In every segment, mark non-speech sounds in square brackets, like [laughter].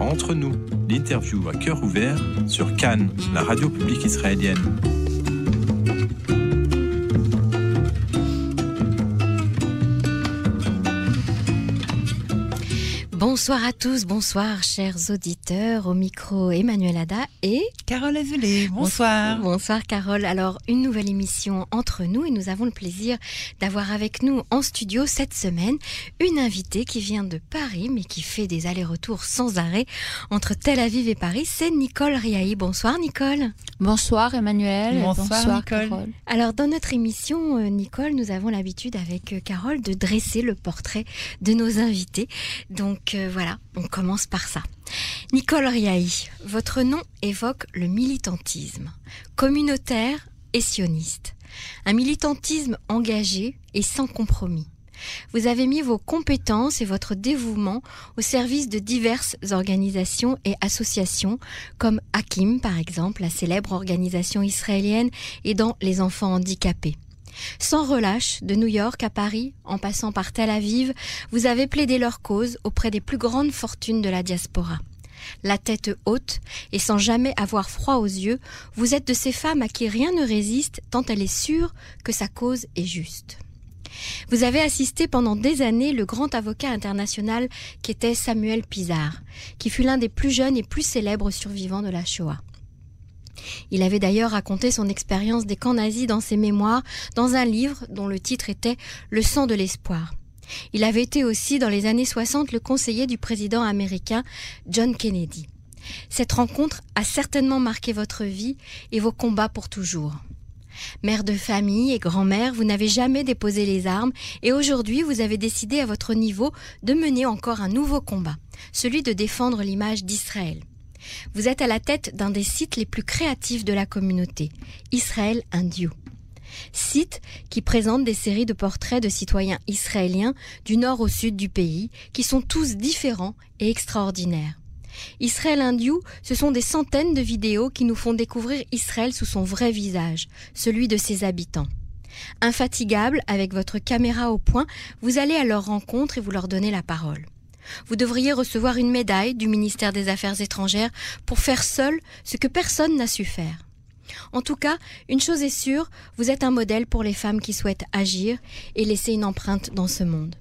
Entre nous, l'interview à cœur ouvert sur Cannes, la radio publique israélienne. Bonsoir à tous, bonsoir chers auditeurs, au micro Emmanuel Ada et Carole Azoulay. Bonsoir. Bonsoir Carole. Alors une nouvelle émission entre nous et nous avons le plaisir d'avoir avec nous en studio cette semaine une invitée qui vient de Paris mais qui fait des allers-retours sans arrêt entre Tel Aviv et Paris. C'est Nicole Riahi. Bonsoir Nicole. Bonsoir Emmanuel. Bonsoir, Nicole. Carole. Alors dans notre émission euh, Nicole, nous avons l'habitude avec euh, Carole de dresser le portrait de nos invités. Donc voilà, on commence par ça. Nicole Riahi, votre nom évoque le militantisme, communautaire et sioniste. Un militantisme engagé et sans compromis. Vous avez mis vos compétences et votre dévouement au service de diverses organisations et associations, comme Hakim par exemple, la célèbre organisation israélienne aidant les enfants handicapés. Sans relâche, de New York à Paris, en passant par Tel Aviv, vous avez plaidé leur cause auprès des plus grandes fortunes de la diaspora. La tête haute et sans jamais avoir froid aux yeux, vous êtes de ces femmes à qui rien ne résiste tant elle est sûre que sa cause est juste. Vous avez assisté pendant des années le grand avocat international qui était Samuel Pizarre, qui fut l'un des plus jeunes et plus célèbres survivants de la Shoah. Il avait d'ailleurs raconté son expérience des camps nazis dans ses mémoires, dans un livre dont le titre était Le sang de l'espoir. Il avait été aussi dans les années 60 le conseiller du président américain John Kennedy. Cette rencontre a certainement marqué votre vie et vos combats pour toujours. Mère de famille et grand-mère, vous n'avez jamais déposé les armes et aujourd'hui vous avez décidé à votre niveau de mener encore un nouveau combat, celui de défendre l'image d'Israël. Vous êtes à la tête d'un des sites les plus créatifs de la communauté, Israël Indio. Site qui présente des séries de portraits de citoyens israéliens du nord au sud du pays, qui sont tous différents et extraordinaires. Israël Indiou, ce sont des centaines de vidéos qui nous font découvrir Israël sous son vrai visage, celui de ses habitants. Infatigable, avec votre caméra au point, vous allez à leur rencontre et vous leur donnez la parole. Vous devriez recevoir une médaille du ministère des Affaires étrangères pour faire seul ce que personne n'a su faire. En tout cas, une chose est sûre, vous êtes un modèle pour les femmes qui souhaitent agir et laisser une empreinte dans ce monde.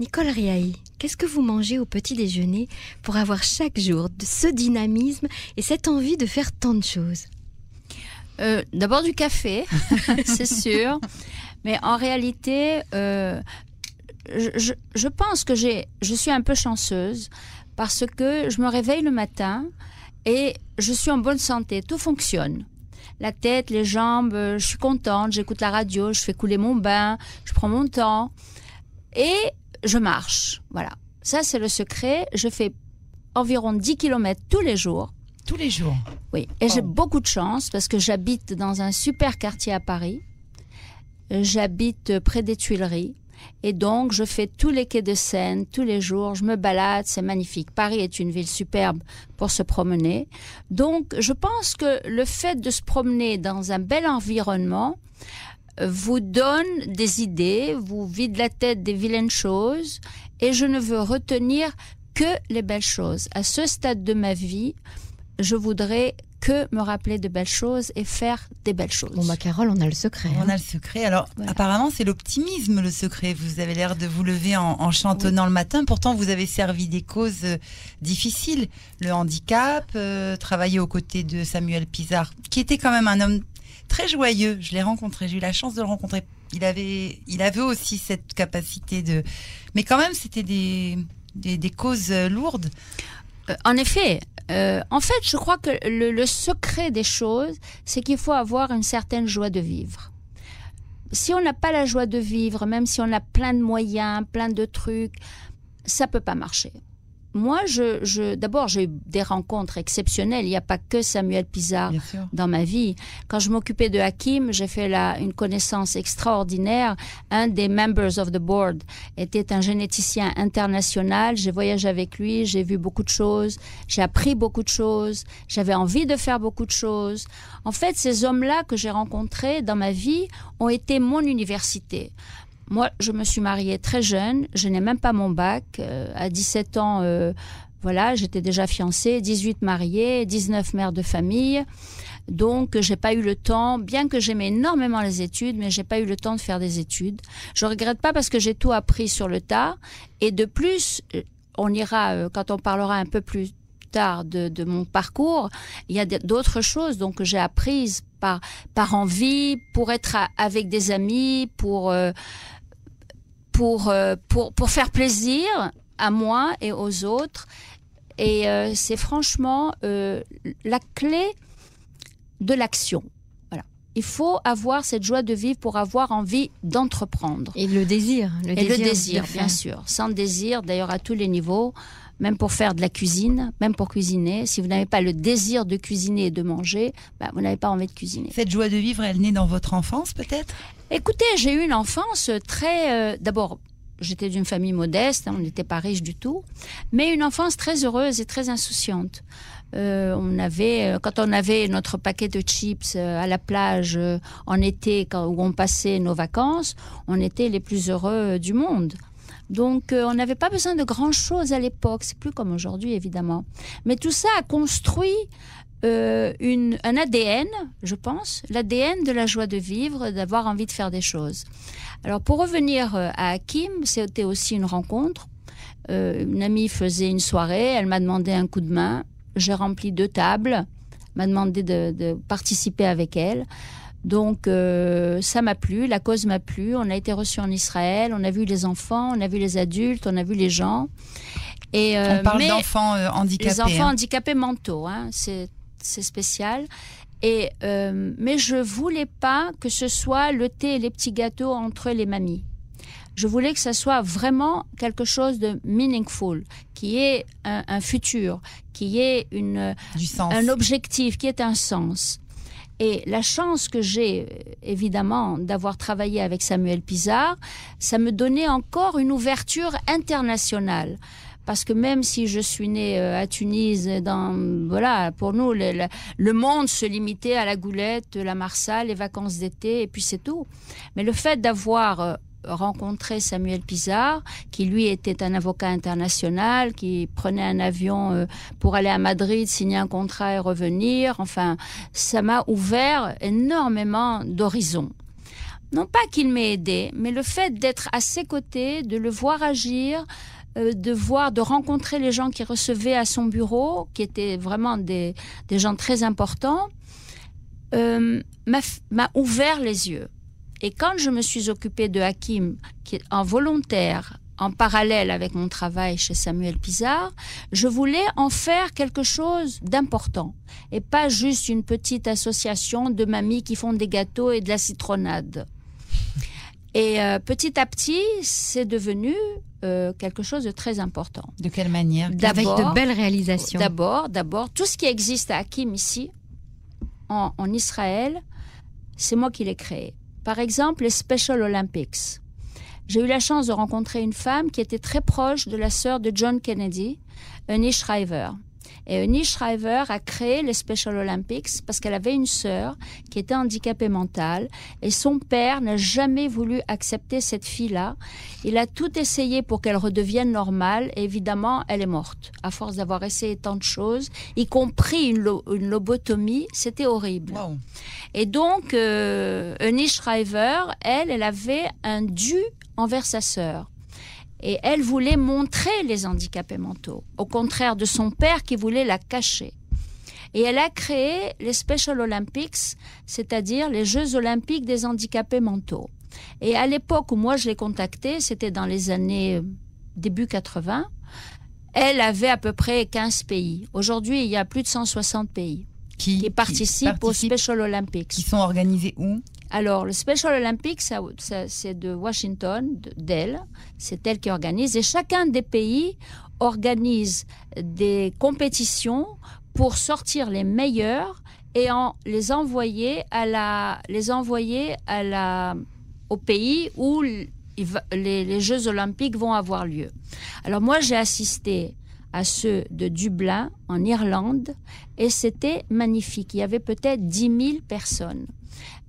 Nicole Riahi, qu'est-ce que vous mangez au petit déjeuner pour avoir chaque jour ce dynamisme et cette envie de faire tant de choses? Euh, D'abord du café, [laughs] c'est sûr. Mais en réalité, euh, je, je- je pense que j'ai, je suis un peu chanceuse parce que je me réveille le matin et je suis en bonne santé. Tout fonctionne. La tête, les jambes, je suis contente, j'écoute la radio, je fais couler mon bain, je prends mon temps et je marche. Voilà. Ça, c'est le secret. Je fais environ 10 km tous les jours. Tous les jours. Oui, et j'ai Oh. beaucoup de chance parce que j'habite dans un super quartier à Paris. J'habite près des Tuileries. Et donc, je fais tous les quais de Seine, tous les jours. Je me balade, c'est magnifique. Paris est une ville superbe pour se promener. Donc, je pense que le fait de se promener dans un bel environnement euh, vous donne des idées, vous vide la tête des vilaines choses. Et je ne veux retenir que les belles choses. À ce stade de ma vie, je voudrais que me rappeler de belles choses et faire des belles choses. Bon bah Carole, on a le secret. On hein. a le secret. Alors, Voilà. apparemment, c'est l'optimisme, le secret. Vous avez l'air de vous lever en, en chantonnant le matin. Pourtant, vous avez servi des causes euh, difficiles. Le handicap, euh, travailler aux côtés de Samuel Pizarre, qui était quand même un homme très joyeux. Je l'ai rencontré, j'ai eu la chance de le rencontrer. Il avait, il avait aussi cette capacité de... Mais quand même, c'était des, des, des causes euh, lourdes. Euh, en effet, euh, en fait, je crois que le, le secret des choses, c'est qu'il faut avoir une certaine joie de vivre. Si on n'a pas la joie de vivre, même si on a plein de moyens, plein de trucs, ça peut pas marcher. Moi, je, je, d'abord, j'ai eu des rencontres exceptionnelles. Il n'y a pas que Samuel Pizarre dans ma vie. Quand je m'occupais de Hakim, j'ai fait là une connaissance extraordinaire. Un des members of the board était un généticien international. J'ai voyagé avec lui, j'ai vu beaucoup de choses, j'ai appris beaucoup de choses, j'avais envie de faire beaucoup de choses. En fait, ces hommes-là que j'ai rencontrés dans ma vie ont été mon université. Moi, je me suis mariée très jeune, je n'ai même pas mon bac. Euh, à 17 ans, euh, voilà, j'étais déjà fiancée, 18 mariée, 19 mère de famille. Donc, j'ai pas eu le temps, bien que j'aimais énormément les études, mais j'ai pas eu le temps de faire des études. Je regrette pas parce que j'ai tout appris sur le tas. Et de plus, euh, on ira, quand on parlera un peu plus tard de, de mon parcours, il y a d'autres choses donc que j'ai apprises par par envie, pour être avec des amis, pour pour, euh, pour, pour faire plaisir à moi et aux autres. Et euh, c'est franchement euh, la clé de l'action. Voilà. Il faut avoir cette joie de vivre pour avoir envie d'entreprendre. Et le désir. Le et désir le désir, bien sûr. Sans désir, d'ailleurs, à tous les niveaux, même pour faire de la cuisine, même pour cuisiner. Si vous n'avez pas le désir de cuisiner et de manger, bah, vous n'avez pas envie de cuisiner. Cette joie de vivre, elle naît dans votre enfance, peut-être? Écoutez, j'ai eu une enfance très... D'abord, j'étais d'une famille modeste, hein, on n'était pas riche du tout, mais une enfance très heureuse et très insouciante. Euh, on avait, euh, quand on avait notre paquet de chips euh, à la plage en été, quand, où on passait nos vacances, on était les plus heureux du monde. Donc, on n'avait pas besoin de grand chose à l'époque. C'est plus comme aujourd'hui, évidemment. Mais tout ça a construit une, un ADN, je pense, l'ADN de la joie de vivre, d'avoir envie de faire des choses. Alors pour revenir euh, à Hakim, c'était aussi une rencontre. Euh, une amie faisait une soirée, elle m'a demandé un coup de main. J'ai rempli deux tables, m'a demandé de, participer avec elle. Donc euh, ça m'a plu, la cause m'a plu. On a été reçus en Israël, on a vu les enfants, on a vu les adultes, on a vu les gens. Et, on parle d'enfants handicapés. Les enfants hein. handicapés mentaux, hein, c'est spécial. Et, euh, mais je voulais pas que ce soit le thé et les petits gâteaux entre les mamies. Je voulais que ça soit vraiment quelque chose de meaningful, qui est un, futur, qui est une, un objectif, qui est un sens. Et la chance que j'ai, évidemment, d'avoir travaillé avec Samuel Pizarre, ça me donnait encore une ouverture internationale parce que même si je suis née euh, à Tunis, dans voilà, pour nous le, monde se limitait à la goulette, la marsale, les vacances d'été et puis c'est tout. Mais le fait d'avoir euh, rencontré Samuel Pizarre, qui lui était un avocat international, qui prenait un avion euh, pour aller à Madrid, signer un contrat et revenir. Enfin, ça m'a ouvert énormément d'horizons. Non pas qu'il m'ait aidé, mais le fait d'être à ses côtés, de le voir agir, euh, de voir, de rencontrer les gens qui recevaient à son bureau, qui étaient vraiment des, gens très importants, euh, m'a ouvert les yeux. Et quand je me suis occupée de Hakim, qui est en volontaire, en parallèle avec mon travail chez Samuel Pizarre, je voulais en faire quelque chose d'important et pas juste une petite association de mamies qui font des gâteaux et de la citronnade. Et euh, petit à petit, c'est devenu euh, quelque chose de très important. De quelle manière? Avec de belles réalisations. D'abord, d'abord, tout ce qui existe à Hakim ici, en, en Israël, c'est moi qui l'ai créé. Par exemple, les Special Olympics. J'ai eu la chance de rencontrer une femme qui était très proche de la sœur de John Kennedy, Eunice Shriver. Et Eunice Shriver a créé les Special Olympics parce qu'elle avait une sœur qui était handicapée mentale et son père n'a jamais voulu accepter cette fille-là. Il a tout essayé pour qu'elle redevienne normale et évidemment, elle est morte. À force d'avoir essayé tant de choses, y compris une, lobotomie, c'était horrible. Et donc, euh, Eunice Shriver, elle, elle avait un dû envers sa sœur. Et elle voulait montrer les handicapés mentaux, au contraire de son père qui voulait la cacher. Et elle a créé les Special Olympics, c'est-à-dire les Jeux olympiques des handicapés mentaux. Et à l'époque où moi je l'ai contactée, c'était dans les années euh, début 80, elle avait à peu près 15 pays. Aujourd'hui, il y a plus de 160 pays qui, participent, aux Special Olympics. Qui sont organisés où? Alors, le Special Olympics, c'est de Washington, d'elle. C'est elle qui organise. Et chacun des pays organise des compétitions pour sortir les meilleurs et les envoyer à la, les envoyer à la, au pays où les, les Jeux Olympiques vont avoir lieu. Alors moi, j'ai assisté à ceux de Dublin, en Irlande, et c'était magnifique. Il y avait peut-être 10 000 personnes.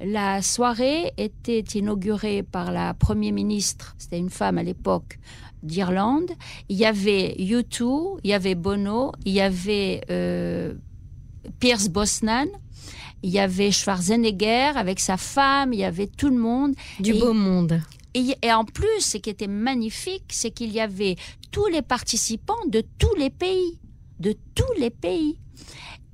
La soirée était inaugurée par la première ministre, c'était une femme à l'époque d'Irlande. Il y avait U2, il y avait Bono, il y avait euh, Pierce Brosnan, il y avait Schwarzenegger avec sa femme, il y avait tout le monde. Du Et- beau monde. Et, et en plus, ce qui était magnifique, c'est qu'il y avait tous les participants de tous les pays, de tous les pays.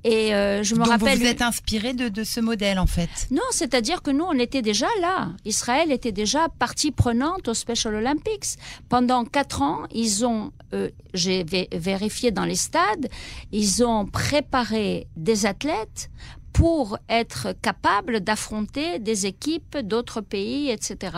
Et euh, je me Donc rappelle. vous vous êtes inspiré de, de ce modèle en fait. Non, c'est-à-dire que nous, on était déjà là. Israël était déjà partie prenante aux Special Olympics. Pendant quatre ans, ils ont, euh, j'ai vé- vérifié dans les stades, ils ont préparé des athlètes pour être capables d'affronter des équipes d'autres pays, etc.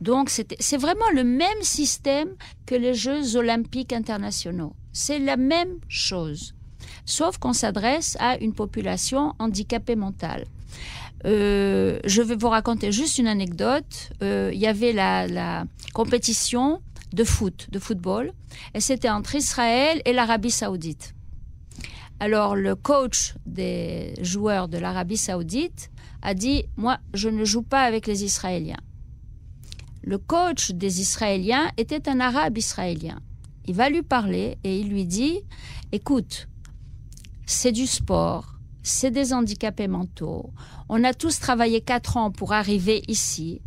Donc, c'est vraiment le même système que les Jeux olympiques internationaux. C'est la même chose sauf qu'on s'adresse à une population handicapée mentale. Euh, je vais vous raconter juste une anecdote. Euh, Il y avait la, la compétition de foot, de football, et c'était entre Israël et l'Arabie saoudite. Alors le coach des joueurs de l'Arabie saoudite a dit, moi, je ne joue pas avec les Israéliens. Le coach des Israéliens était un Arabe israélien. Il va lui parler et il lui dit, écoute, c'est du sport, c'est des handicapés mentaux. On a tous travaillé quatre ans pour arriver ici.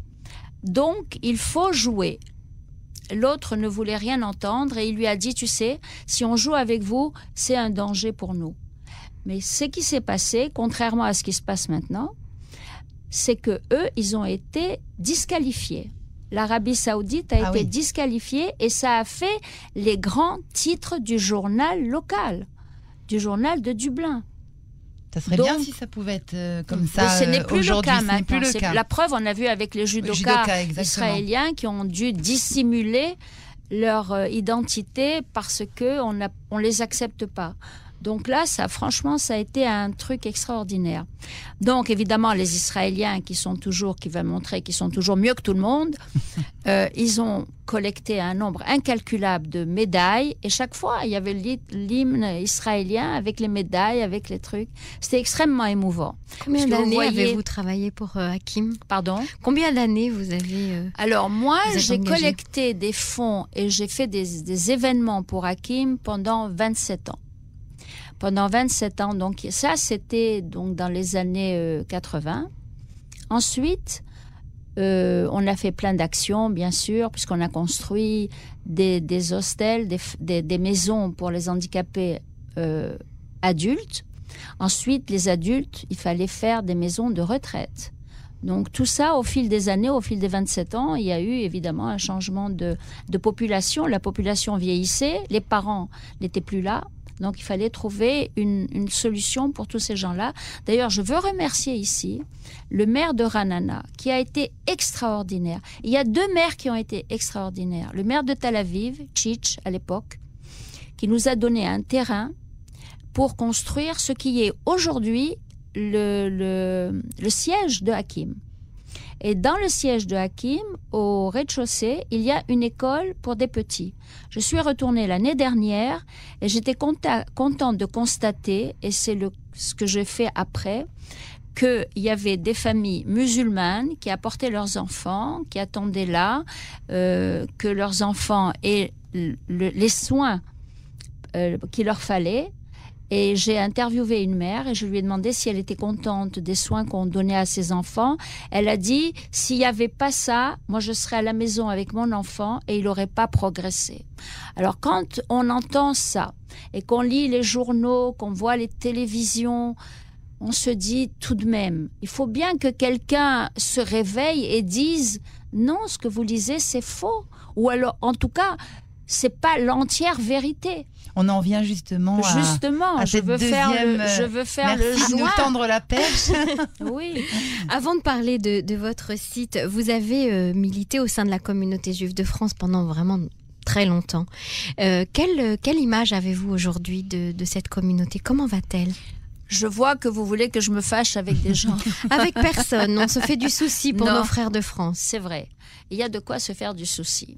Donc, il faut jouer. L'autre ne voulait rien entendre et il lui a dit, tu sais, si on joue avec vous, c'est un danger pour nous. Mais ce qui s'est passé, contrairement à ce qui se passe maintenant, c'est que eux, ils ont été disqualifiés. L'Arabie saoudite a Ah été oui. disqualifiée et ça a fait les grands titres du journal local, du journal de Dublin. Ça serait Donc- bien si ça pouvait être euh, comme ça ce n'est plus le cas maintenant. plus le C'est- cas. La preuve, on a vu avec les judokas, israéliens qui ont dû dissimuler leur euh, identité parce que on ne on les accepte pas. Donc là, ça, franchement, ça a été un truc extraordinaire. Donc, évidemment, les Israéliens qui sont toujours, qui veulent montrer qu'ils sont toujours mieux que tout le monde, [laughs] euh, ils ont collecté un nombre incalculable de médailles et chaque fois, il y avait l'hy- l'hymne israélien avec les médailles, avec les trucs. C'était extrêmement émouvant. Combien d'années voyez- avez-vous travaillé pour euh, Hakim? Pardon? Combien d'années vous avez euh, Alors moi, j'ai collecté des fonds et j'ai fait des, des événements pour Hakim pendant 27 ans. Pendant 27 ans, donc ça c'était donc dans les années euh, 80. Ensuite, euh, on a fait plein d'actions, bien sûr, puisqu'on a construit des, des hostels, des- des maisons pour les handicapés euh, adultes. Ensuite, les adultes, il fallait faire des maisons de retraite. Donc tout ça, au fil des années, au fil des 27 ans, il y a eu évidemment un changement de, de population. La population vieillissait, les parents n'étaient plus là. Donc il fallait trouver une, solution pour tous ces gens-là. D'ailleurs, je veux remercier ici le maire de Ranana, qui a été extraordinaire. Il y a deux maires qui ont été extraordinaires. Le maire de Tel Aviv, Chich, à l'époque, qui nous a donné un terrain pour construire ce qui est aujourd'hui le siège de Hakim. Et dans le siège de Hakim, au rez-de-chaussée, il y a une école pour des petits. Je suis retournée l'année dernière et j'étais contente de constater, et c'est ce que j'ai fait après, qu'il y avait des familles musulmanes qui apportaient leurs enfants, qui attendaient là, euh, que leurs enfants aient le- le- les soins euh, qu'il leur fallait. Et j'ai interviewé une mère et je lui ai demandé si elle était contente des soins qu'on donnait à ses enfants. Elle a dit, s'il n'y avait pas ça, moi je serais à la maison avec mon enfant et il n'aurait pas progressé. Alors quand on entend ça et qu'on lit les journaux, qu'on voit les télévisions, on se dit tout de même, il faut bien que quelqu'un se réveille et dise, non, ce que vous lisez, c'est faux. Ou alors, en tout cas, c'est pas l'entière vérité. On en vient justement à, Justement, à je cette veux faire deuxième, le, euh, je veux faire Merci le de nous joint. tendre la perche. [laughs] Oui. Avant de parler de, de votre site, vous avez euh, milité au sein de la communauté juive de France pendant vraiment très longtemps. Euh, quelle, quelle image avez-vous aujourd'hui de, de cette communauté? Comment va-t-elle? Je vois que vous voulez que je me fâche avec des gens. [laughs] Avec personne, on se fait du souci pour Non. nos frères de France. C'est vrai. Il y a de quoi se faire du souci.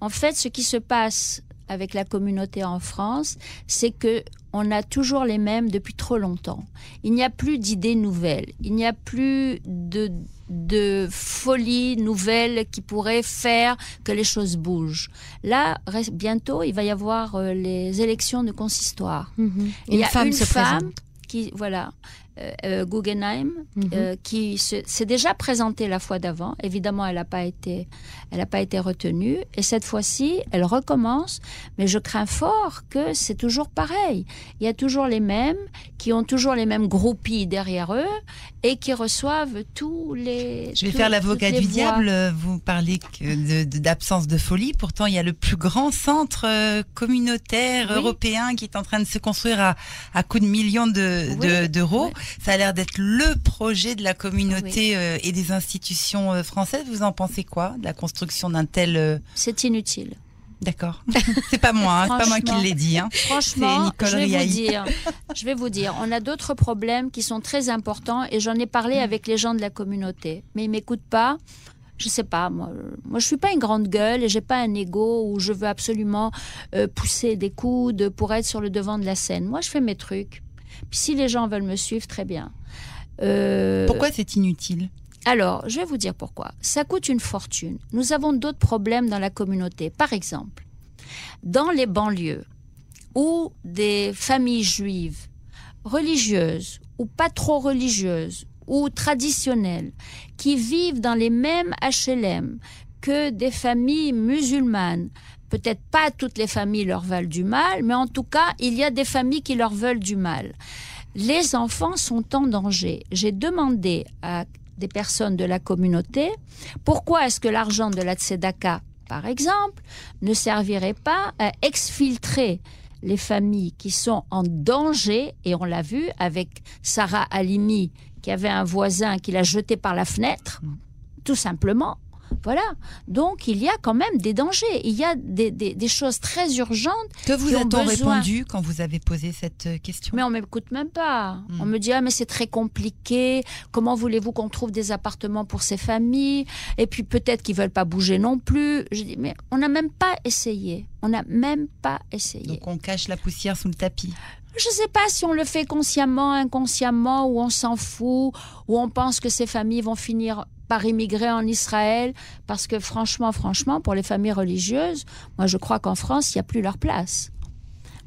En fait, ce qui se passe avec la communauté en France, c'est que on a toujours les mêmes depuis trop longtemps. Il n'y a plus d'idées nouvelles. Il n'y a plus de, de folie nouvelle qui pourrait faire que les choses bougent. Là, bientôt, il va y avoir euh, les élections de consistoire. Mhm. Il y a femme une se femme présente. qui, voilà, Guggenheim, Mhm. euh, qui se- s'est déjà présentée la fois d'avant. Évidemment, elle n'a pas été, elle n'a pas été retenue. Et cette fois-ci, elle recommence. Mais je crains fort que c'est toujours pareil. Il y a toujours les mêmes qui ont toujours les mêmes groupies derrière eux et qui reçoivent tous les. Je vais tous- faire l'avocat du voix. diable. Vous parlez que de- de- d'absence de, folie. Pourtant, il y a le plus grand centre euh, communautaire Oui. européen qui est en train de se construire à, à coups de millions de- Oui, de- d'euros. oui. Ça a l'air d'être le projet de la communauté euh, et des institutions euh, françaises. Vous en pensez quoi de la construction d'un tel euh, C'est inutile. D'accord. [laughs] c'est pas moi, hein, c'est pas moi qui l'ai dit. Hein. Franchement, Nicole je vais vous dire, je vais vous dire, on a d'autres problèmes qui sont très importants et j'en ai parlé avec les gens de la communauté, mais ils m'écoutent pas. Je sais pas, moi, moi je suis pas une grande gueule et j'ai pas un ego où je veux absolument euh, pousser des coudes pour être sur le devant de la scène. Moi, je fais mes trucs. Puis si les gens veulent me suivre, très bien. Euh, Pourquoi c'est inutile? Alors, je vais vous dire pourquoi. Ça coûte une fortune. Nous avons d'autres problèmes dans la communauté. Par exemple, dans les banlieues où des familles juives, religieuses ou pas trop religieuses ou traditionnelles, qui vivent dans les mêmes HLM que des familles musulmanes, peut-être pas toutes les familles leur veulent du mal, mais en tout cas, il y a des familles qui leur veulent du mal. Les enfants sont en danger. J'ai demandé à des personnes de la communauté pourquoi est-ce que l'argent de la Tzedaka, par exemple, ne servirait pas à exfiltrer les familles qui sont en danger, et on l'a vu avec Sarah Halimi, qui avait un voisin qui l'a jeté par la fenêtre, tout simplement. Voilà. Donc, il y a quand même des dangers. Il y a des, des- des choses très urgentes Que vous a-t-on répondu quand vous avez posé cette euh, question? Mais on m'écoute même pas. Mm. On me dit ah mais c'est très compliqué. Comment voulez-vous qu'on trouve des appartements pour ces familles? Et puis peut-être qu'ils veulent pas bouger non plus. Je dis mais on n'a même pas essayé. On n'a même pas essayé. Donc on cache la poussière sous le tapis. Je sais pas si on le fait consciemment, inconsciemment, ou on s'en fout, ou on pense que ces familles vont finir par immigrer en Israël, parce que franchement, franchement, pour les familles religieuses, moi je crois qu'en France, il n'y a plus leur place.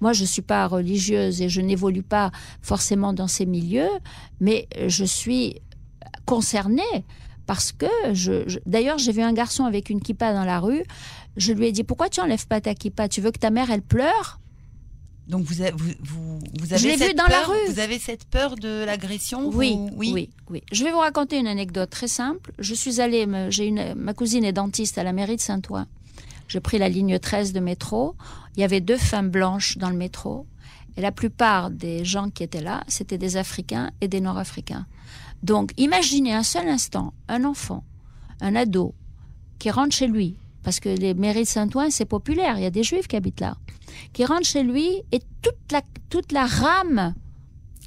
Moi, je suis pas religieuse et je n'évolue pas forcément dans ces milieux, mais je suis concernée parce que je- d'ailleurs j'ai vu un garçon avec une kippa dans la rue. Je lui ai dit pourquoi tu enlèves pas ta kippa? Tu veux que ta mère elle pleure? Donc vous, avez- vous, vous, vous avez Je l'ai vu cette dans la peur- rue. Vous avez cette peur de l'agression Oui, vous- oui, oui, Je vais vous raconter une anecdote très simple. Je suis allée, j'ai une, ma cousine est dentiste à la mairie de Saint-Ouen. J'ai pris la ligne 13 de métro. Il y avait deux femmes blanches dans le métro. Et la plupart des gens qui étaient là, c'était des Africains et des Nord-Africains. Donc, imaginez un seul instant un enfant, un ado, qui rentre chez lui, parce que les mairies de Saint-Ouen, c'est populaire, il y a des juifs qui habitent là, qui rentre chez lui et toute la, toute la rame,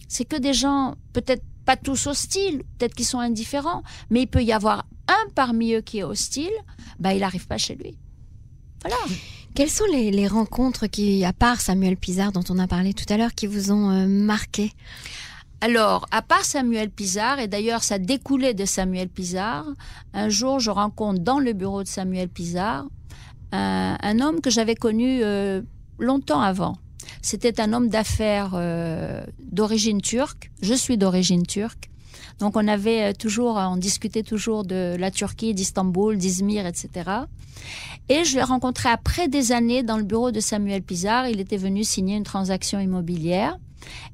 c'est que des gens, peut-être pas tous hostiles, peut-être qu'ils sont indifférents, mais il peut y avoir un parmi eux qui est hostile, bah, il n'arrive pas chez lui. Voilà. Quelles sont les, les rencontres qui, à part Samuel Pizarre dont on a parlé tout à l'heure, qui vous ont euh, marqué? Alors, à part Samuel Pizarre, et d'ailleurs ça découlait de Samuel Pizarre, un jour je rencontre dans le bureau de Samuel Pizarre un, un homme que j'avais connu euh, longtemps avant. C'était un homme d'affaires euh, d'origine turque. Je suis d'origine turque. Donc on avait euh, toujours, on discutait toujours de la Turquie, d'Istanbul, d'Izmir, etc. Et je l'ai rencontré après des années dans le bureau de Samuel Pizarre. Il était venu signer une transaction immobilière.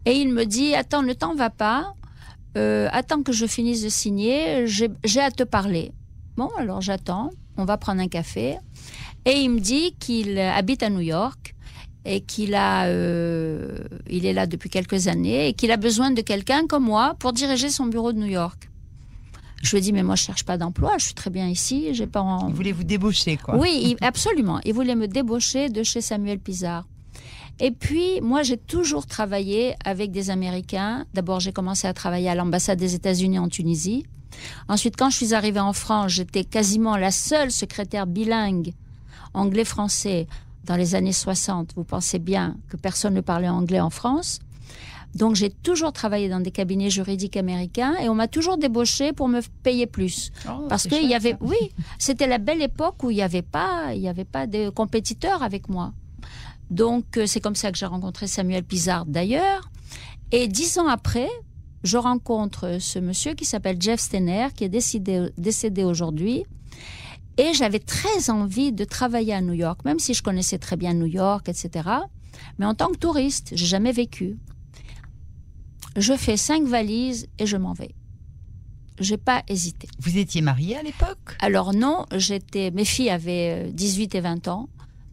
Et il me dit, attends, le temps va pas. Euh, attends que je finisse de signer. J'ai à te parler. Bon, alors j'attends. On va prendre un café. Et il me dit qu'il habite à New York et qu'il a, euh, il est là depuis quelques années et qu'il a besoin de quelqu'un comme moi pour diriger son bureau de New York. Je lui ai dit, mais moi je cherche pas d'emploi, je suis très bien ici, j'ai pas en... Il voulait vous débaucher, quoi. Oui, il- absolument. Il voulait me débaucher de chez Samuel Pizarre. Et puis, moi, j'ai toujours travaillé avec des Américains. D'abord, j'ai commencé à travailler à l'ambassade des États-Unis en Tunisie. Ensuite, quand je suis arrivée en France, j'étais quasiment la seule secrétaire bilingue anglais-français dans les années 60, vous pensez bien que personne ne parlait anglais en France. Donc j'ai toujours travaillé dans des cabinets juridiques américains et on m'a toujours débauché pour me payer plus. Oh, Parce qu'il y avait, ça. oui, c'était la belle époque où il n'y avait pas, il y avait pas de compétiteurs avec moi. Donc euh, c'est comme ça que j'ai rencontré Samuel Pizard d'ailleurs. Et dix ans après, je rencontre ce monsieur qui s'appelle Jeff Stener, qui est décédé aujourd'hui. Et j'avais très envie de travailler à New York, même si je connaissais très bien New York, etc. Mais en tant que touriste, j'ai jamais vécu. Je fais cinq valises et je m'en vais. J'ai pas hésité. Vous étiez mariée à l'époque? Alors non, j'étais, mes filles avaient euh, 18 et 20 ans,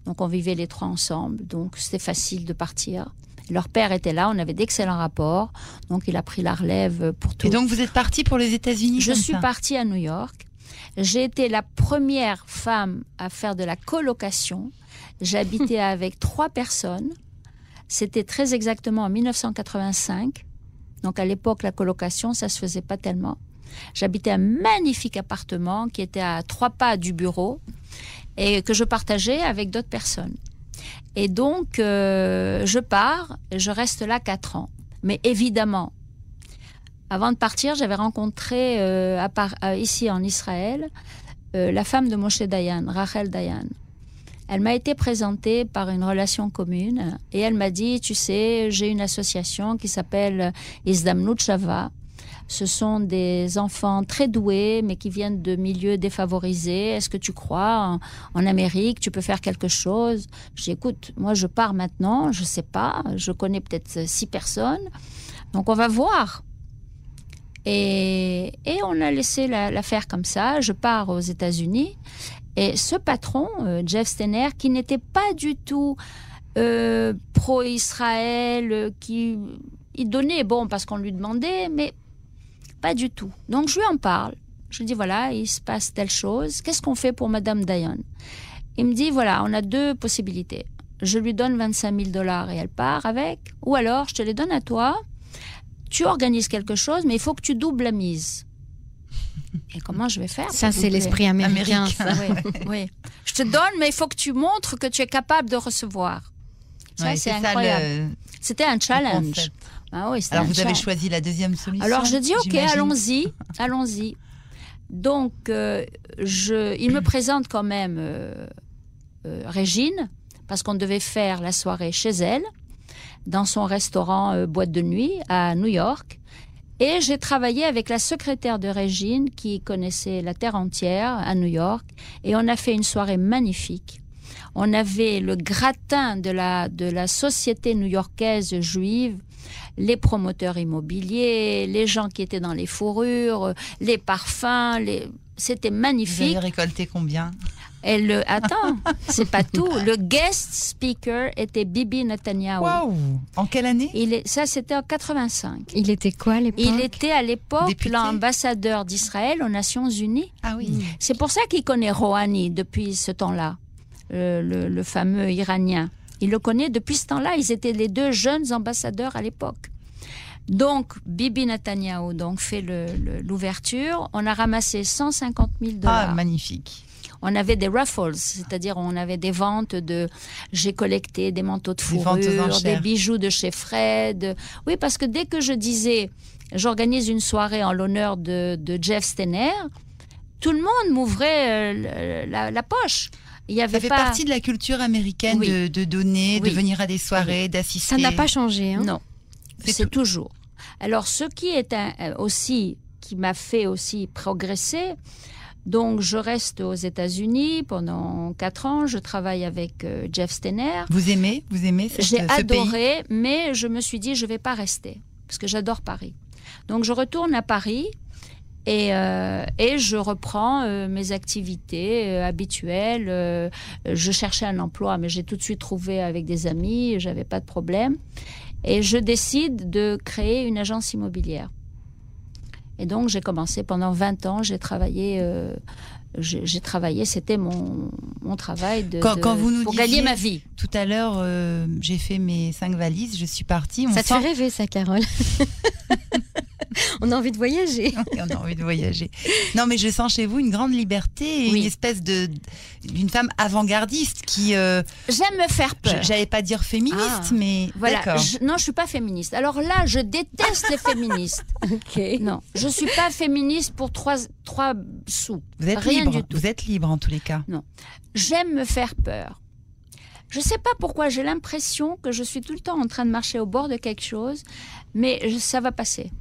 donc on vivait les trois ensemble, donc c'était facile de partir. Leur père était là, on avait d'excellents rapports, donc il a pris la relève pour tout. Et donc vous êtes partie pour les États-Unis Je suis ça? partie à New York. J'ai été la première femme à faire de la colocation. J'habitais [laughs] avec trois personnes. C'était très exactement en 1985. Donc à l'époque, la colocation, ça se faisait pas tellement. J'habitais un magnifique appartement qui était à trois pas du bureau et que je partageais avec d'autres personnes. Et donc, euh, je pars, et je reste là quatre ans. Mais évidemment, avant de partir, j'avais rencontré euh, euh, ici en Israël euh, la femme de Moshe Dayan, Rachel Dayan. Elle m'a été présentée par une relation commune et elle m'a dit, tu sais, j'ai une association qui s'appelle Izdamnut Shava. Ce sont des enfants très doués, mais qui viennent de milieux défavorisés. Est-ce que tu crois en, en Amérique, tu peux faire quelque chose? J'ai écoute, moi je pars maintenant, je sais pas, je connais peut-être six personnes, donc on va voir. Et, on a laissé la, la faire comme ça. Je pars aux États-Unis. Et ce patron, euh, Jeff Stener, qui n'était pas du tout euh, pro-Israël, euh, qui il donnait, bon, parce qu'on lui demandait, mais pas du tout. Donc je lui en parle. Je lui dis, voilà, il se passe telle chose. Qu'est-ce qu'on fait pour Madame Dayan? Il me dit, voilà, on a deux possibilités. Je lui donne 25 000 dollars et elle part avec. Ou alors, je te les donne à toi. Tu organises quelque chose, mais il faut que tu doubles la mise. Et comment je vais faire Ça, c'est l'esprit américain. Américain. ça. oui, oui. Je te donne, mais il faut que tu montres que tu es capable de recevoir. Ça, Ouais, c'est ça, incroyable. le- C'était un le challenge. Ah oui, Alors un vous avez choisi la deuxième solution Alors je dis ok, allons-y, allons-y. Donc euh, je, il me présente quand même euh, euh, Régine parce qu'on devait faire la soirée chez elle dans son restaurant euh, boîte de nuit à New York. Et j'ai travaillé avec la secrétaire de Régine qui connaissait la terre entière à New York et on a fait une soirée magnifique. On avait le gratin de la, de la société new-yorkaise juive, les promoteurs immobiliers, les gens qui étaient dans les fourrures, les parfums, c'était Vous magnifique. avez récolté combien? Et le, attends, c'est pas tout. Le guest speaker était Bibi Netanyahu. Waouh En quelle année? Il est, ça, c'était en 85. Il était quoi à l'époque? Il était à l'époque l'ambassadeur d'Israël aux Nations Unies. Ah oui. C'est pour ça qu'il connaît Rouhani depuis ce temps-là, le, le fameux Iranien. Il le connaît depuis ce temps-là. Ils étaient les deux jeunes ambassadeurs à l'époque. Donc, Bibi Netanyahu donc, fait l'ouverture. On a ramassé 150 000 Ah, dollars. magnifique. On avait des raffles, c'est-à-dire on avait des ventes de... J'ai collecté des manteaux de fourrure, des bijoux de chez Fred. Oui, parce que dès que je disais, j'organise une soirée en l'honneur de, de Jeff Stener, tout le monde m'ouvrait euh, la, la poche. Il y avait Ça fait pas... partie de la culture américaine Oui. de, de donner, Oui. de venir à des soirées, d'assister. Ça n'a pas changé. Hein Non, C'est tout. toujours. Alors, ce qui est un- euh, aussi, qui m'a fait aussi progresser, donc je reste aux États-Unis pendant quatre ans, je travaille avec euh, Jeff Stener. Vous aimez Vous aimez cette- J'ai ce pays adoré, mais je me suis dit, je vais pas rester, parce que j'adore Paris. Donc, je retourne à Paris et, euh, et je reprends euh, mes activités euh, habituelles. Euh, je cherchais un emploi, mais j'ai tout de suite trouvé avec des amis, j'avais pas de problème. Et je décide de créer une agence immobilière. Et donc, j'ai commencé pendant 20 ans, j'ai travaillé. euh, j'ai travaillé, c'était mon, mon travail de, Quand- de- quand vous nous pour disiez- gagner ma vie. Tout à l'heure, euh, j'ai fait mes cinq valises, je suis partie. On Ça te fait rêver, ça, Carole [laughs] [laughs] on a envie de voyager. [laughs] on a envie de voyager. Non, mais je sens chez vous une grande liberté et une espèce de d'une femme avant-gardiste qui. Euh, J'aime me faire peur. J'allais pas dire féministe, ah. mais voilà. non, je suis pas féministe. Alors là, je déteste les féministes. [laughs] ok. Non, je suis pas féministe pour trois trois sous. Vous êtes Rien libre. Du tout. Vous êtes libre en tous les cas. Non, j'aime me faire peur. Je ne sais pas pourquoi, j'ai l'impression que je suis tout le temps en train de marcher au bord de quelque chose, mais ça va passer.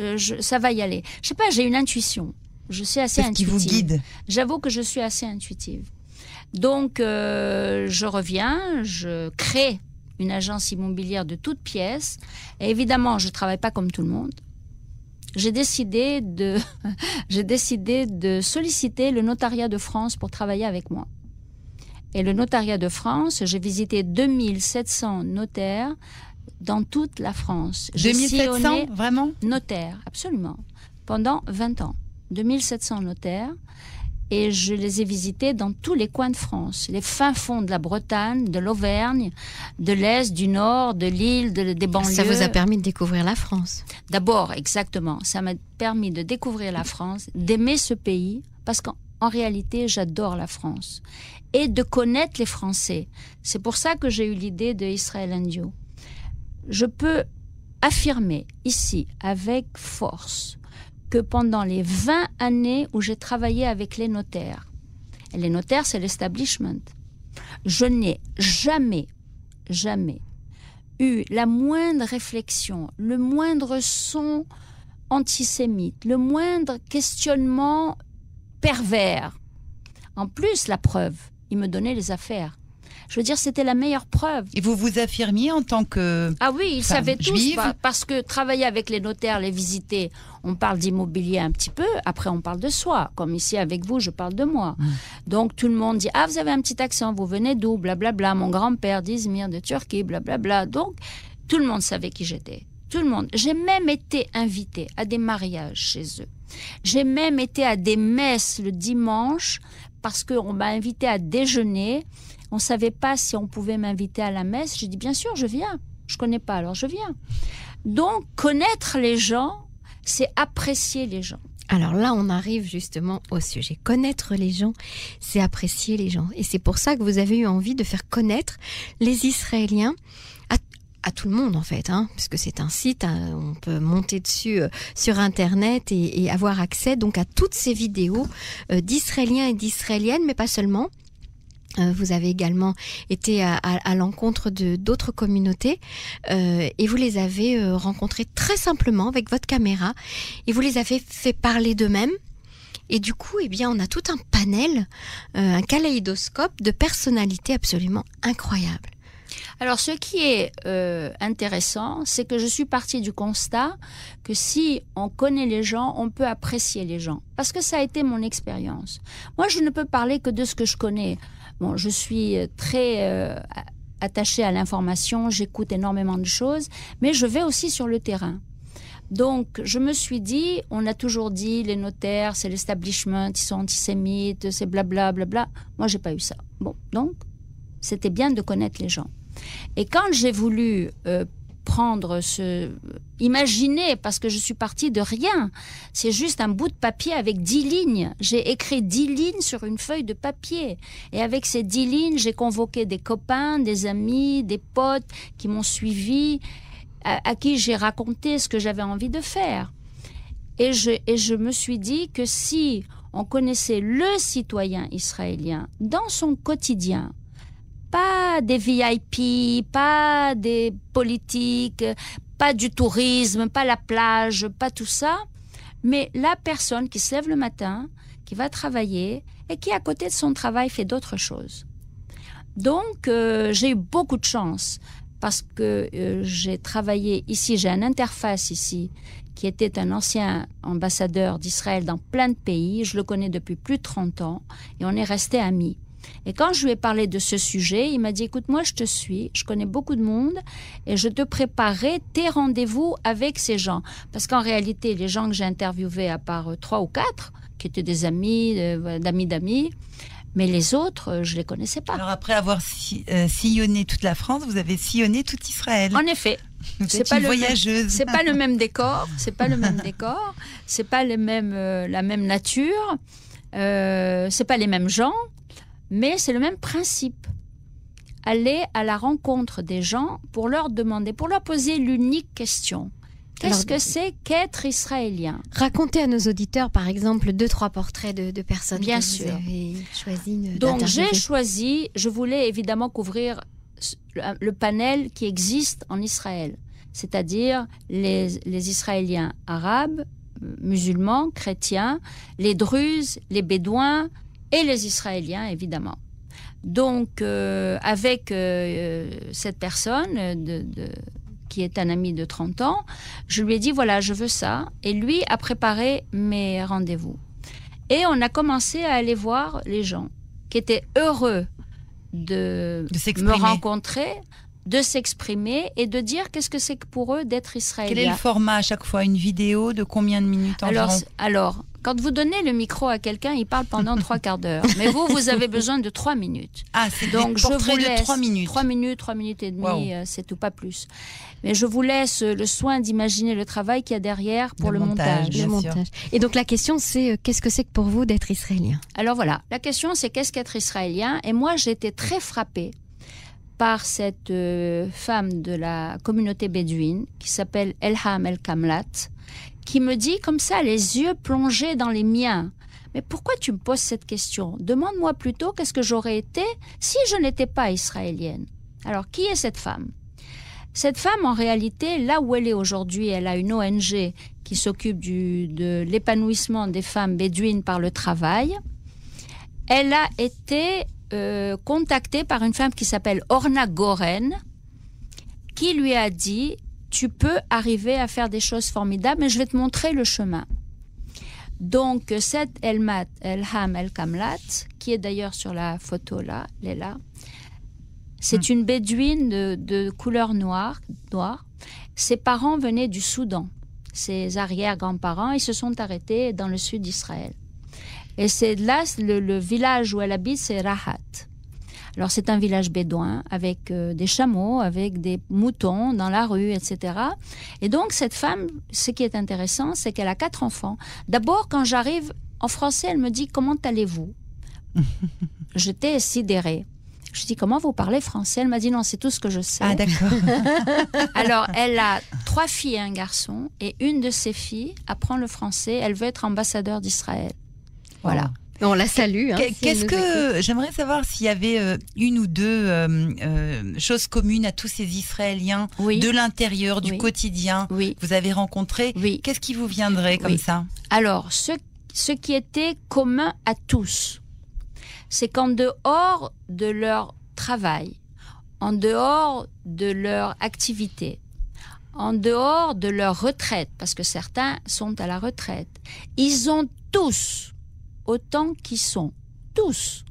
Euh, ça va y aller. Je sais pas, j'ai une intuition. Je suis assez intuitive. qui vous guide J'avoue que je suis assez intuitive. Donc, euh, je reviens, je crée une agence immobilière de toutes pièces. Et évidemment, je ne travaille pas comme tout le monde. J'ai décidé de, [laughs] j'ai décidé de solliciter le notariat de France pour travailler avec moi. Et le notariat de France, j'ai visité 2700 notaires dans toute la France. 2700, vraiment? Notaires, absolument. Pendant 20 ans. 2700 notaires. Et je les ai visités dans tous les coins de France. Les fins fonds de la Bretagne, de l'Auvergne, de l'Est, du Nord, de l'île, des banlieues. Ça vous a permis de découvrir la France? D'abord, exactement. Ça m'a permis de découvrir la France, d'aimer ce pays, parce qu'en réalité, j'adore la France et de connaître les Français. C'est pour ça que j'ai eu l'idée de Israël Indio. Je peux affirmer ici avec force que pendant les 20 années où j'ai travaillé avec les notaires, et les notaires c'est l'establishment, je n'ai jamais, jamais eu la moindre réflexion, le moindre son antisémite, le moindre questionnement pervers. En plus, la preuve, il me donnait les affaires. Je veux dire, c'était la meilleure preuve. Et vous vous affirmiez en tant que. Ah oui, ils savaient tous. Parce que travailler avec les notaires, les visiter, on parle d'immobilier un petit peu, après on parle de soi. Comme ici avec vous, je parle de moi. Mm. Donc tout le monde dit Ah, vous avez un petit accent, vous venez d'où Blablabla. Mon grand-père d'Izmir, de Turquie, blablabla. Donc tout le monde savait qui j'étais. Tout le monde. J'ai même été invitée à des mariages chez eux. J'ai même été à des messes le dimanche parce qu'on m'a invité à déjeuner. On ne savait pas si on pouvait m'inviter à la messe. J'ai dit, bien sûr, je viens. Je connais pas, alors je viens. Donc, connaître les gens, c'est apprécier les gens. Alors là, on arrive justement au sujet. Connaître les gens, c'est apprécier les gens. Et c'est pour ça que vous avez eu envie de faire connaître les Israéliens à tout le monde en fait, hein, puisque c'est un site, hein, on peut monter dessus euh, sur internet et, avoir accès donc à toutes ces vidéos euh, d'Israéliens et d'Israéliennes, mais pas seulement. Euh, vous avez également été à, l'encontre de d'autres communautés et vous les avez rencontrés très simplement avec votre caméra et vous les avez fait parler d'eux-mêmes. Et du coup, eh bien, on a tout un panel, un kaléidoscope de personnalités absolument incroyables. Alors, ce qui est euh, intéressant, c'est que je suis partie du constat que si on connaît les gens, on peut apprécier les gens. Parce que ça a été mon expérience. Moi, je ne peux parler que de ce que je connais. Bon, je suis très euh, attachée à l'information, j'écoute énormément de choses, mais je vais aussi sur le terrain. Donc, je me suis dit, on a toujours dit, les notaires, c'est l'establishment, ils sont antisémites, c'est blablabla. Bla, bla. Moi, j'ai pas eu ça. Bon, donc, c'était bien de connaître les gens. Et quand j'ai voulu euh, prendre ce... Imaginer, parce que je suis partie de rien. C'est juste un bout de papier avec dix lignes. J'ai écrit dix lignes sur une feuille de papier. Et avec ces dix lignes, j'ai convoqué des copains, des amis, des potes qui m'ont suivi, à, qui j'ai raconté ce que j'avais envie de faire. Et je me suis dit que si on connaissait le citoyen israélien dans son quotidien, pas des VIP, pas des politiques, pas du tourisme, pas la plage, pas tout ça, mais la personne qui se lève le matin, qui va travailler et qui à côté de son travail fait d'autres choses. Donc euh, j'ai eu beaucoup de chance parce que euh, j'ai travaillé ici, j'ai un interface ici qui était un ancien ambassadeur d'Israël dans plein de pays, je le connais depuis plus de 30 ans et on est resté amis. Et quand je lui ai parlé de ce sujet, il m'a dit, écoute, moi je te suis, je connais beaucoup de monde et je te préparerai tes rendez-vous avec ces gens. Parce qu'en réalité, les gens que j'ai interviewés, à part euh, trois ou quatre, qui étaient des amis, euh, d'amis d'amis, Mais les autres, euh, je les connaissais pas. Alors après avoir si- euh, sillonné toute la France, vous avez sillonné tout Israël. En effet, c'est pas c'est pas le même [laughs] décor, c'est pas le même décor, c'est pas les mêmes, euh, la même nature, euh, c'est pas les mêmes gens, mais c'est le même principe. Aller à la rencontre des gens pour leur demander, pour leur poser l'unique question. Qu'est-ce que c'est qu'être israélien? Racontez à nos auditeurs, par exemple, deux, trois portraits de, de personnes Bien que sûr. vous avez choisi Donc j'ai choisi, je voulais évidemment couvrir le panel qui existe en Israël, c'est-à-dire les, les Israéliens arabes, euh, musulmans, chrétiens, les Druzes, les Bédouins et les Israéliens évidemment. Donc euh, avec euh, cette personne euh, de- de- qui est un ami de 30 ans, je lui ai dit voilà je veux ça et lui a préparé mes rendez-vous. Et on a commencé à aller voir les gens qui étaient heureux de, De me rencontrer, de s'exprimer et de dire qu'est-ce que c'est que pour eux d'être Quel est israélien. le format à chaque fois Une vidéo de combien de minutes environ Alors, quand vous donnez le micro à quelqu'un, il parle pendant trois quarts d'heure. Mais vous, vous avez [laughs] besoin de trois minutes. Ah, c'est Donc, je vous laisse de 3 minutes. Trois minutes, trois minutes et demie, Wow. euh, c'est tout, pas plus. Mais je vous laisse le soin d'imaginer le travail qu'il y a derrière pour Le le, montage, Le montage. Et donc la question, c'est euh, qu'est-ce que c'est que pour vous d'être israélien? Alors voilà, la question c'est qu'est-ce qu'être israélien? Et moi j'ai été très frappée par cette euh, femme de la communauté bédouine qui s'appelle Elham El Kamlat, qui me dit comme ça, les yeux plongés dans les miens. Mais pourquoi tu me poses cette question? Demande-moi plutôt qu'est-ce que j'aurais été si je n'étais pas israélienne. Alors qui est cette femme? Cette femme, en réalité, là où elle est aujourd'hui, elle a une ONG qui s'occupe de l'épanouissement des femmes bédouines par le travail. Elle a été euh, contactée par une femme qui s'appelle Orna Goren, qui lui a dit Tu peux arriver à faire des choses formidables, mais je vais te montrer le chemin. Donc, cette Elmat, Elham El Kamlat, qui est d'ailleurs sur la photo là, elle est là, c'est une bédouine de, de couleur noire, noire. Ses parents venaient du Soudan. Ses arrière-grands-parents, ils se sont arrêtés dans le sud d'Israël. Et c'est là, le, le village où elle habite, c'est Rahat. Alors c'est un village bédouin avec euh, des chameaux, avec des moutons dans la rue, etc. Et donc cette femme, ce qui est intéressant, c'est qu'elle a quatre enfants. D'abord, quand j'arrive en français, elle me dit comment allez-vous? [laughs] J'étais sidérée. Je dis comment vous parlez français? Elle m'a dit non, c'est tout ce que je sais. Ah, d'accord. [laughs] Alors, elle a trois filles et un garçon, et une de ses filles apprend le français. Elle veut être ambassadeur d'Israël. Voilà. On la salue. hein, si Qu'est-ce que j'aimerais savoir s'il y avait euh, une ou deux euh, euh, choses communes à tous ces Israéliens Oui. de l'intérieur, du Oui. quotidien Oui. que vous avez rencontrés. Qu'est-ce qui vous viendrait comme ça? Alors, ce, ce qui était commun à tous, c'est qu'en dehors de leur travail, en dehors de leur activité, en dehors de leur retraite, parce que certains sont à la retraite, ils ont tous, autant qu'ils sont, tous,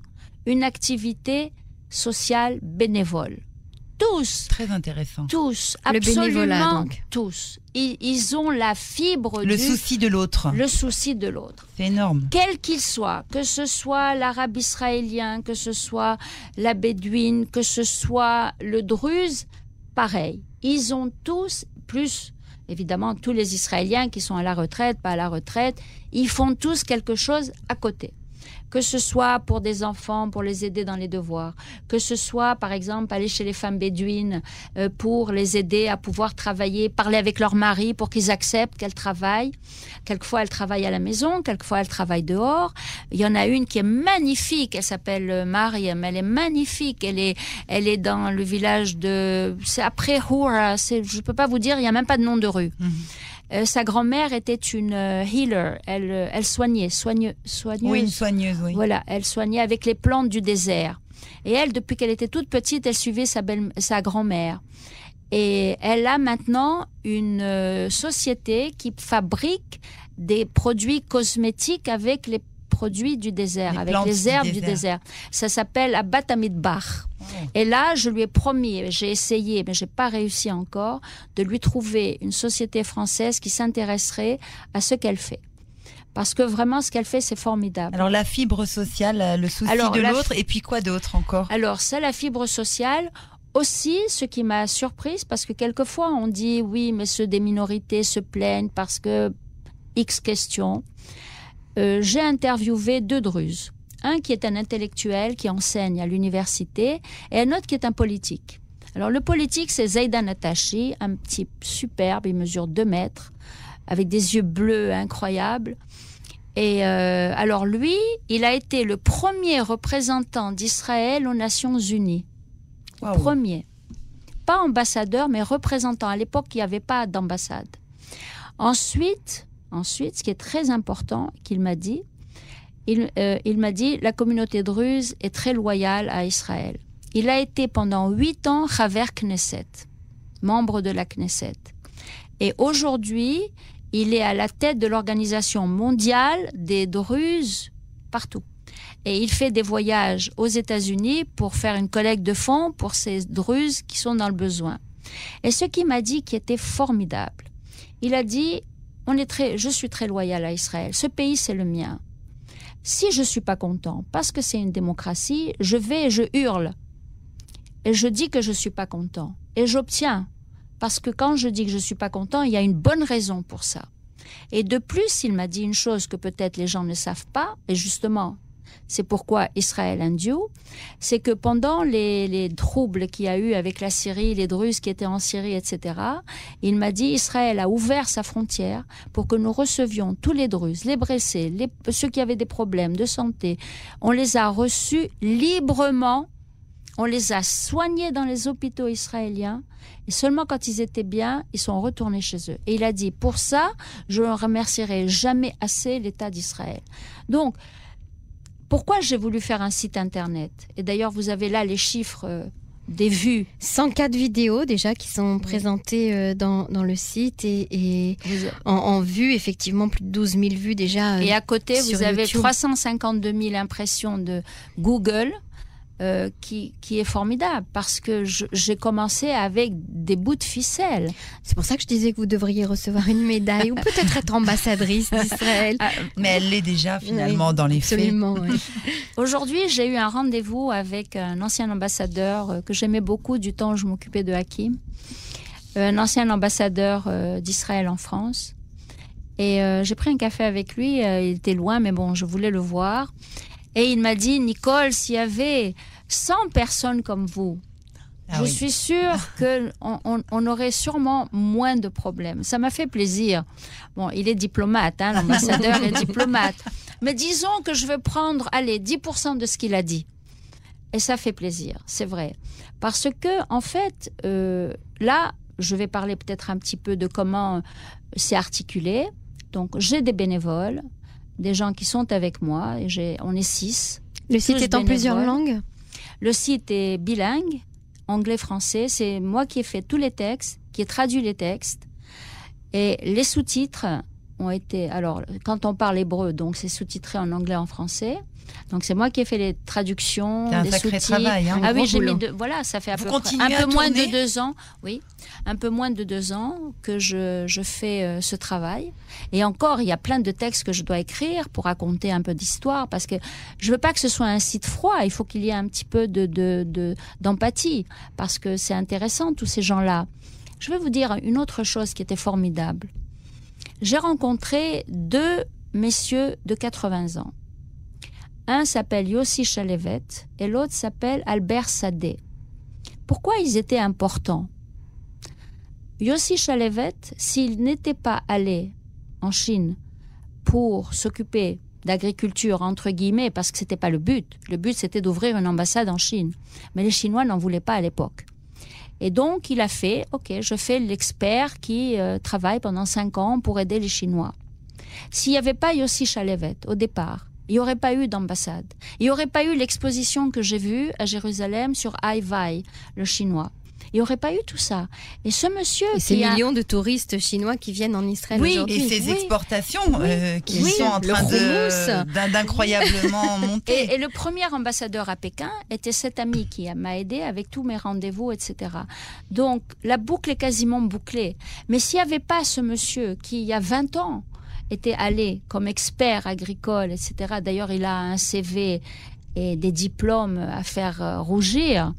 une activité sociale bénévole. Tous Très intéressant. tous, Le absolument bénévolat, donc. tous. Ils, ils ont la fibre Le du souci de l'autre. le souci de l'autre. C'est énorme. Quel qu'il soit, que ce soit l'arabe israélien, que ce soit la bédouine, que ce soit le druze, pareil. Ils ont tous, plus évidemment tous les Israéliens qui sont à la retraite, pas à la retraite, ils font tous quelque chose à côté. Que ce soit pour des enfants, pour les aider dans les devoirs, que ce soit par exemple aller chez les femmes bédouines euh, pour les aider à pouvoir travailler, parler avec leur mari pour qu'ils acceptent qu'elles travaillent. Quelquefois elles travaillent à la maison, quelquefois elles travaillent dehors. Il y en a une qui est magnifique, elle s'appelle euh, Mariam, elle est magnifique, elle est, elle est dans le village de, c'est après Houra, je peux pas vous dire, il y a même pas de nom de rue. Mhm. Euh, sa grand-mère était une euh, healer, elle, euh, elle soignait, soigne, soigneuse. Oui, une soigneuse, oui. Voilà, elle soignait avec les plantes du désert. Et elle, depuis qu'elle était toute petite, elle suivait sa, belle, sa grand-mère. Et elle a maintenant une euh, société qui fabrique des produits cosmétiques avec les produits du désert, Les avec les herbes du désert. désert. Ça s'appelle Abatamid Bach. Oh. Et là, je lui ai promis, j'ai essayé, mais j'ai pas réussi encore, de lui trouver une société française qui s'intéresserait à ce qu'elle fait. parce que vraiment ce qu'elle fait c'est formidable. Alors la fibre sociale, euh, le souci Alors, de la l'autre, et puis quoi d'autre encore? Alors, c'est la fibre sociale. Aussi, ce qui m'a surprise, parce que quelquefois on dit oui, mais ceux des minorités se plaignent parce que X questions. Euh, J'ai interviewé deux druzes. Un qui est un intellectuel qui enseigne à l'université et un autre qui est un politique. Alors le politique, c'est Zaidan Atashi, un type superbe, il mesure 2 mètres, avec des yeux bleus incroyables. Et euh, alors lui, il a été le premier représentant d'Israël aux Nations Unies. Premier. Pas ambassadeur, mais représentant. À l'époque, il n'y avait pas d'ambassade. Ensuite, ensuite, ce qui est très important, qu'il m'a dit, il, euh, m'a dit, la communauté druze est très loyale à Israël. Il a été pendant huit ans Chaver Knesset, membre de la Knesset. Et aujourd'hui, il est à la tête de l'organisation mondiale des Druzes partout. Et il fait des voyages aux États-Unis pour faire une collecte de fonds pour ces Druzes qui sont dans le besoin. Et ce qu'il m'a dit qui était formidable, il a dit je suis très loyal à Israël. Ce pays, c'est le mien. Si je suis pas content, parce que c'est une démocratie, je vais et je hurle. Et je dis que je suis pas content. Et j'obtiens. Parce que quand je dis que je suis pas content, il y a une bonne raison pour ça. Et de plus, il m'a dit une chose que peut-être les gens ne savent pas, et justement, c'est pourquoi Israël un Dieu, c'est que pendant les, les troubles qu'il y a eu avec la Syrie, les Druzes qui étaient en Syrie, etc., il m'a dit Israël a ouvert sa frontière pour que nous recevions tous les Druzes, les blessés, les, ceux qui avaient des problèmes de santé. On les a reçus librement, on les a soignés dans les hôpitaux israéliens, et seulement quand ils étaient bien, ils sont retournés chez eux. Et il a dit pour ça, je ne remercierai jamais assez l'État d'Israël. Donc, pourquoi j'ai voulu faire un site internet? Et d'ailleurs, vous avez là les chiffres euh, des vues. 104 vidéos déjà qui sont présentées euh, dans, dans le site et, et Vous- en, en vue, effectivement, plus de 12 000 vues déjà. euh, Et à côté, vous avez YouTube. 352 000 impressions de Google. Euh, qui, qui est formidable parce que j'ai commencé avec des bouts de ficelle. C'est pour ça que je disais que vous devriez recevoir une médaille ou [laughs] peut-être être ambassadrice d'Israël. Mais elle l'est déjà finalement dans les faits. Absolument. ouais. [laughs] Aujourd'hui, j'ai eu un rendez-vous avec un ancien ambassadeur euh, que j'aimais beaucoup du temps où je m'occupais de Hakim, un ancien ambassadeur euh, d'Israël en France. Et euh, j'ai pris un café avec lui, euh, il était loin, mais bon, je voulais le voir. Et il m'a dit, Nicole, s'il y avait 100 personnes comme vous, Ah je oui. suis sûre qu'on on, on aurait sûrement moins de problèmes. Ça m'a fait plaisir. Bon, il est diplomate, hein, l'ambassadeur est diplomate. [laughs] Mais disons que je vais prendre, allez, 10% de ce qu'il a dit. Et ça fait plaisir, c'est vrai. Parce que, en fait, euh, là, je vais parler peut-être un petit peu de comment c'est articulé. Donc, j'ai des bénévoles, des gens qui sont avec moi, et j'ai, on est six. Le site est en plusieurs langues? Le site est bilingue, anglais-français. C'est moi qui ai fait tous les textes, qui ai traduit les textes. Et les sous-titres ont été. Alors, quand on parle hébreu, donc c'est sous-titré en anglais, en français. Donc, c'est moi qui ai fait les traductions, C'est un des sacré travail. hein. Ah oui, j'ai mis deux, voilà, ça fait à Vous peu près continuez un peu moins de deux ans, oui, un peu moins de deux ans que je, je fais euh, ce travail. Et encore, il y a plein de textes que je dois écrire pour raconter un peu d'histoire, parce que je veux pas que ce soit un site froid. Il faut qu'il y ait un petit peu de de- de- d'empathie, parce que c'est intéressant tous ces gens-là. Je vais vous dire une autre chose qui était formidable. J'ai rencontré deux messieurs de 80 ans. Un s'appelle Yossi Chalevet et l'autre s'appelle Albert Sadé. Pourquoi ils étaient importants? Yossi Chalevet, s'il n'était pas allé en Chine pour s'occuper d'agriculture, entre guillemets, parce que c'était pas le but. Le but, c'était d'ouvrir une ambassade en Chine. Mais les Chinois n'en voulaient pas à l'époque. Et donc, il a fait, OK, je fais l'expert qui euh, travaille pendant cinq ans pour aider les Chinois. S'il n'y avait pas Yossi Chalevet au départ, il n'y aurait pas eu d'ambassade. Il n'y aurait pas eu l'exposition que j'ai vue à Jérusalem sur Ai Vai, le chinois. Il n'y aurait pas eu tout ça. Et ce monsieur Et ces qui a- millions de touristes chinois qui viennent en Israël Oui, aujourd'hui. Et ces Oui. exportations euh, qui Oui, sont en train d'incroyablement [laughs] monter. Et, et le premier ambassadeur à Pékin était cet ami qui m'a aidé avec tous mes rendez-vous, etc. Donc la boucle est quasiment bouclée. Mais s'il n'y avait pas ce monsieur qui, il y a 20 ans, était allé comme expert agricole, etc. D'ailleurs, il a un CV et des diplômes à faire euh, rougir.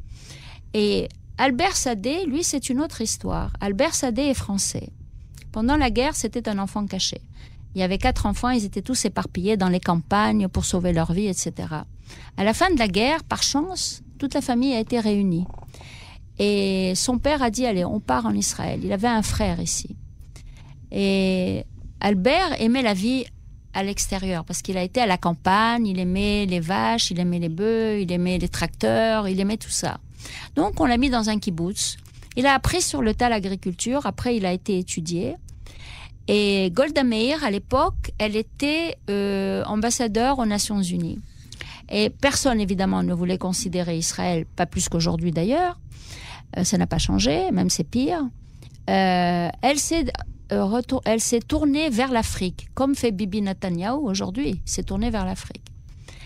Et Albert Sadé, lui, c'est une autre histoire. Albert Sadé est français. Pendant la guerre, c'était un enfant caché. Il y avait quatre enfants, ils étaient tous éparpillés dans les campagnes pour sauver leur vie, etc. À la fin de la guerre, par chance, toute la famille a été réunie. Et son père a dit, allez, on part en Israël. Il avait un frère ici. Et Albert aimait la vie à l'extérieur parce qu'il a été à la campagne, il aimait les vaches, il aimait les bœufs, il aimait les tracteurs, il aimait tout ça. Donc on l'a mis dans un kibbutz. Il a appris sur le tas l'agriculture, après il a été étudié. Et Golda Meir, à l'époque, elle était euh, ambassadeur aux Nations Unies. Et personne, évidemment, ne voulait considérer Israël, pas plus qu'aujourd'hui d'ailleurs. Euh, ça n'a pas changé, même c'est pire. Euh, elle s'est elle s'est tournée vers l'Afrique, comme fait Bibi Netanyahu aujourd'hui, s'est tournée vers l'Afrique.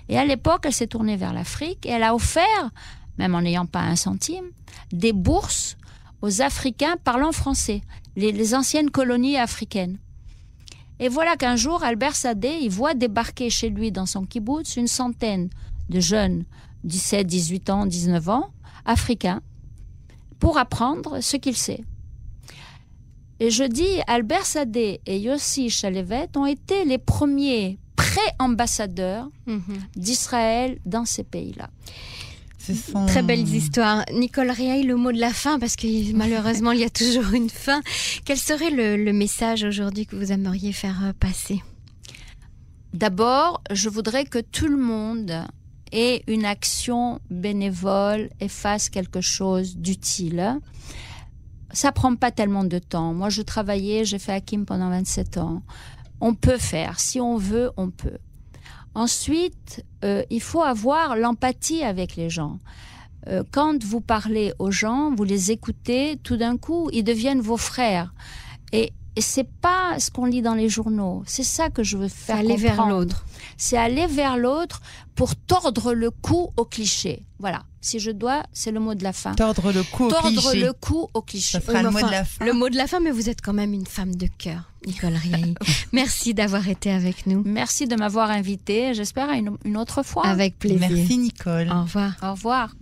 Et à l'époque, elle s'est tournée vers l'Afrique et elle a offert, même en n'ayant pas un centime, des bourses aux Africains parlant français les, anciennes colonies africaines. Et voilà qu'un jour, Albert Sadé, il voit débarquer chez lui dans son kibbutz une centaine de jeunes, 17, 18 ans, 19 ans, africains, pour apprendre ce qu'il sait. Et je dis, Albert Sadé et Yossi Chalevet ont été les premiers pré-ambassadeurs mhm. d'Israël dans ces pays-là. Très belles histoires. Nicole Riaille, le mot de la fin, parce que [laughs] malheureusement, il y a toujours une fin. Quel serait le, message aujourd'hui que vous aimeriez faire euh, passer? D'abord, je voudrais que tout le monde ait une action bénévole et fasse quelque chose d'utile. Ça prend pas tellement de temps. Moi, je travaillais, j'ai fait Hakim pendant 27 ans. On peut faire. Si on veut, on peut. Ensuite, euh, il faut avoir l'empathie avec les gens. Euh, quand vous parlez aux gens, vous les écoutez, tout d'un coup, ils deviennent vos frères. Et, et c'est pas ce qu'on lit dans les journaux. C'est ça que je veux faire aller vers l'autre. C'est aller vers l'autre pour tordre le cou au cliché. Voilà si je dois, c'est le mot de la fin. Tordre le cou Tordre au cliché. le cou au cliché. Ça fera le mot de la fin. Le mot de la fin, mais vous êtes quand même une femme de cœur. Nicole Riahi. [laughs] Merci d'avoir été avec nous. Merci de m'avoir invitée. J'espère une, une, autre fois. Avec plaisir. Merci Nicole. Au revoir. Au revoir.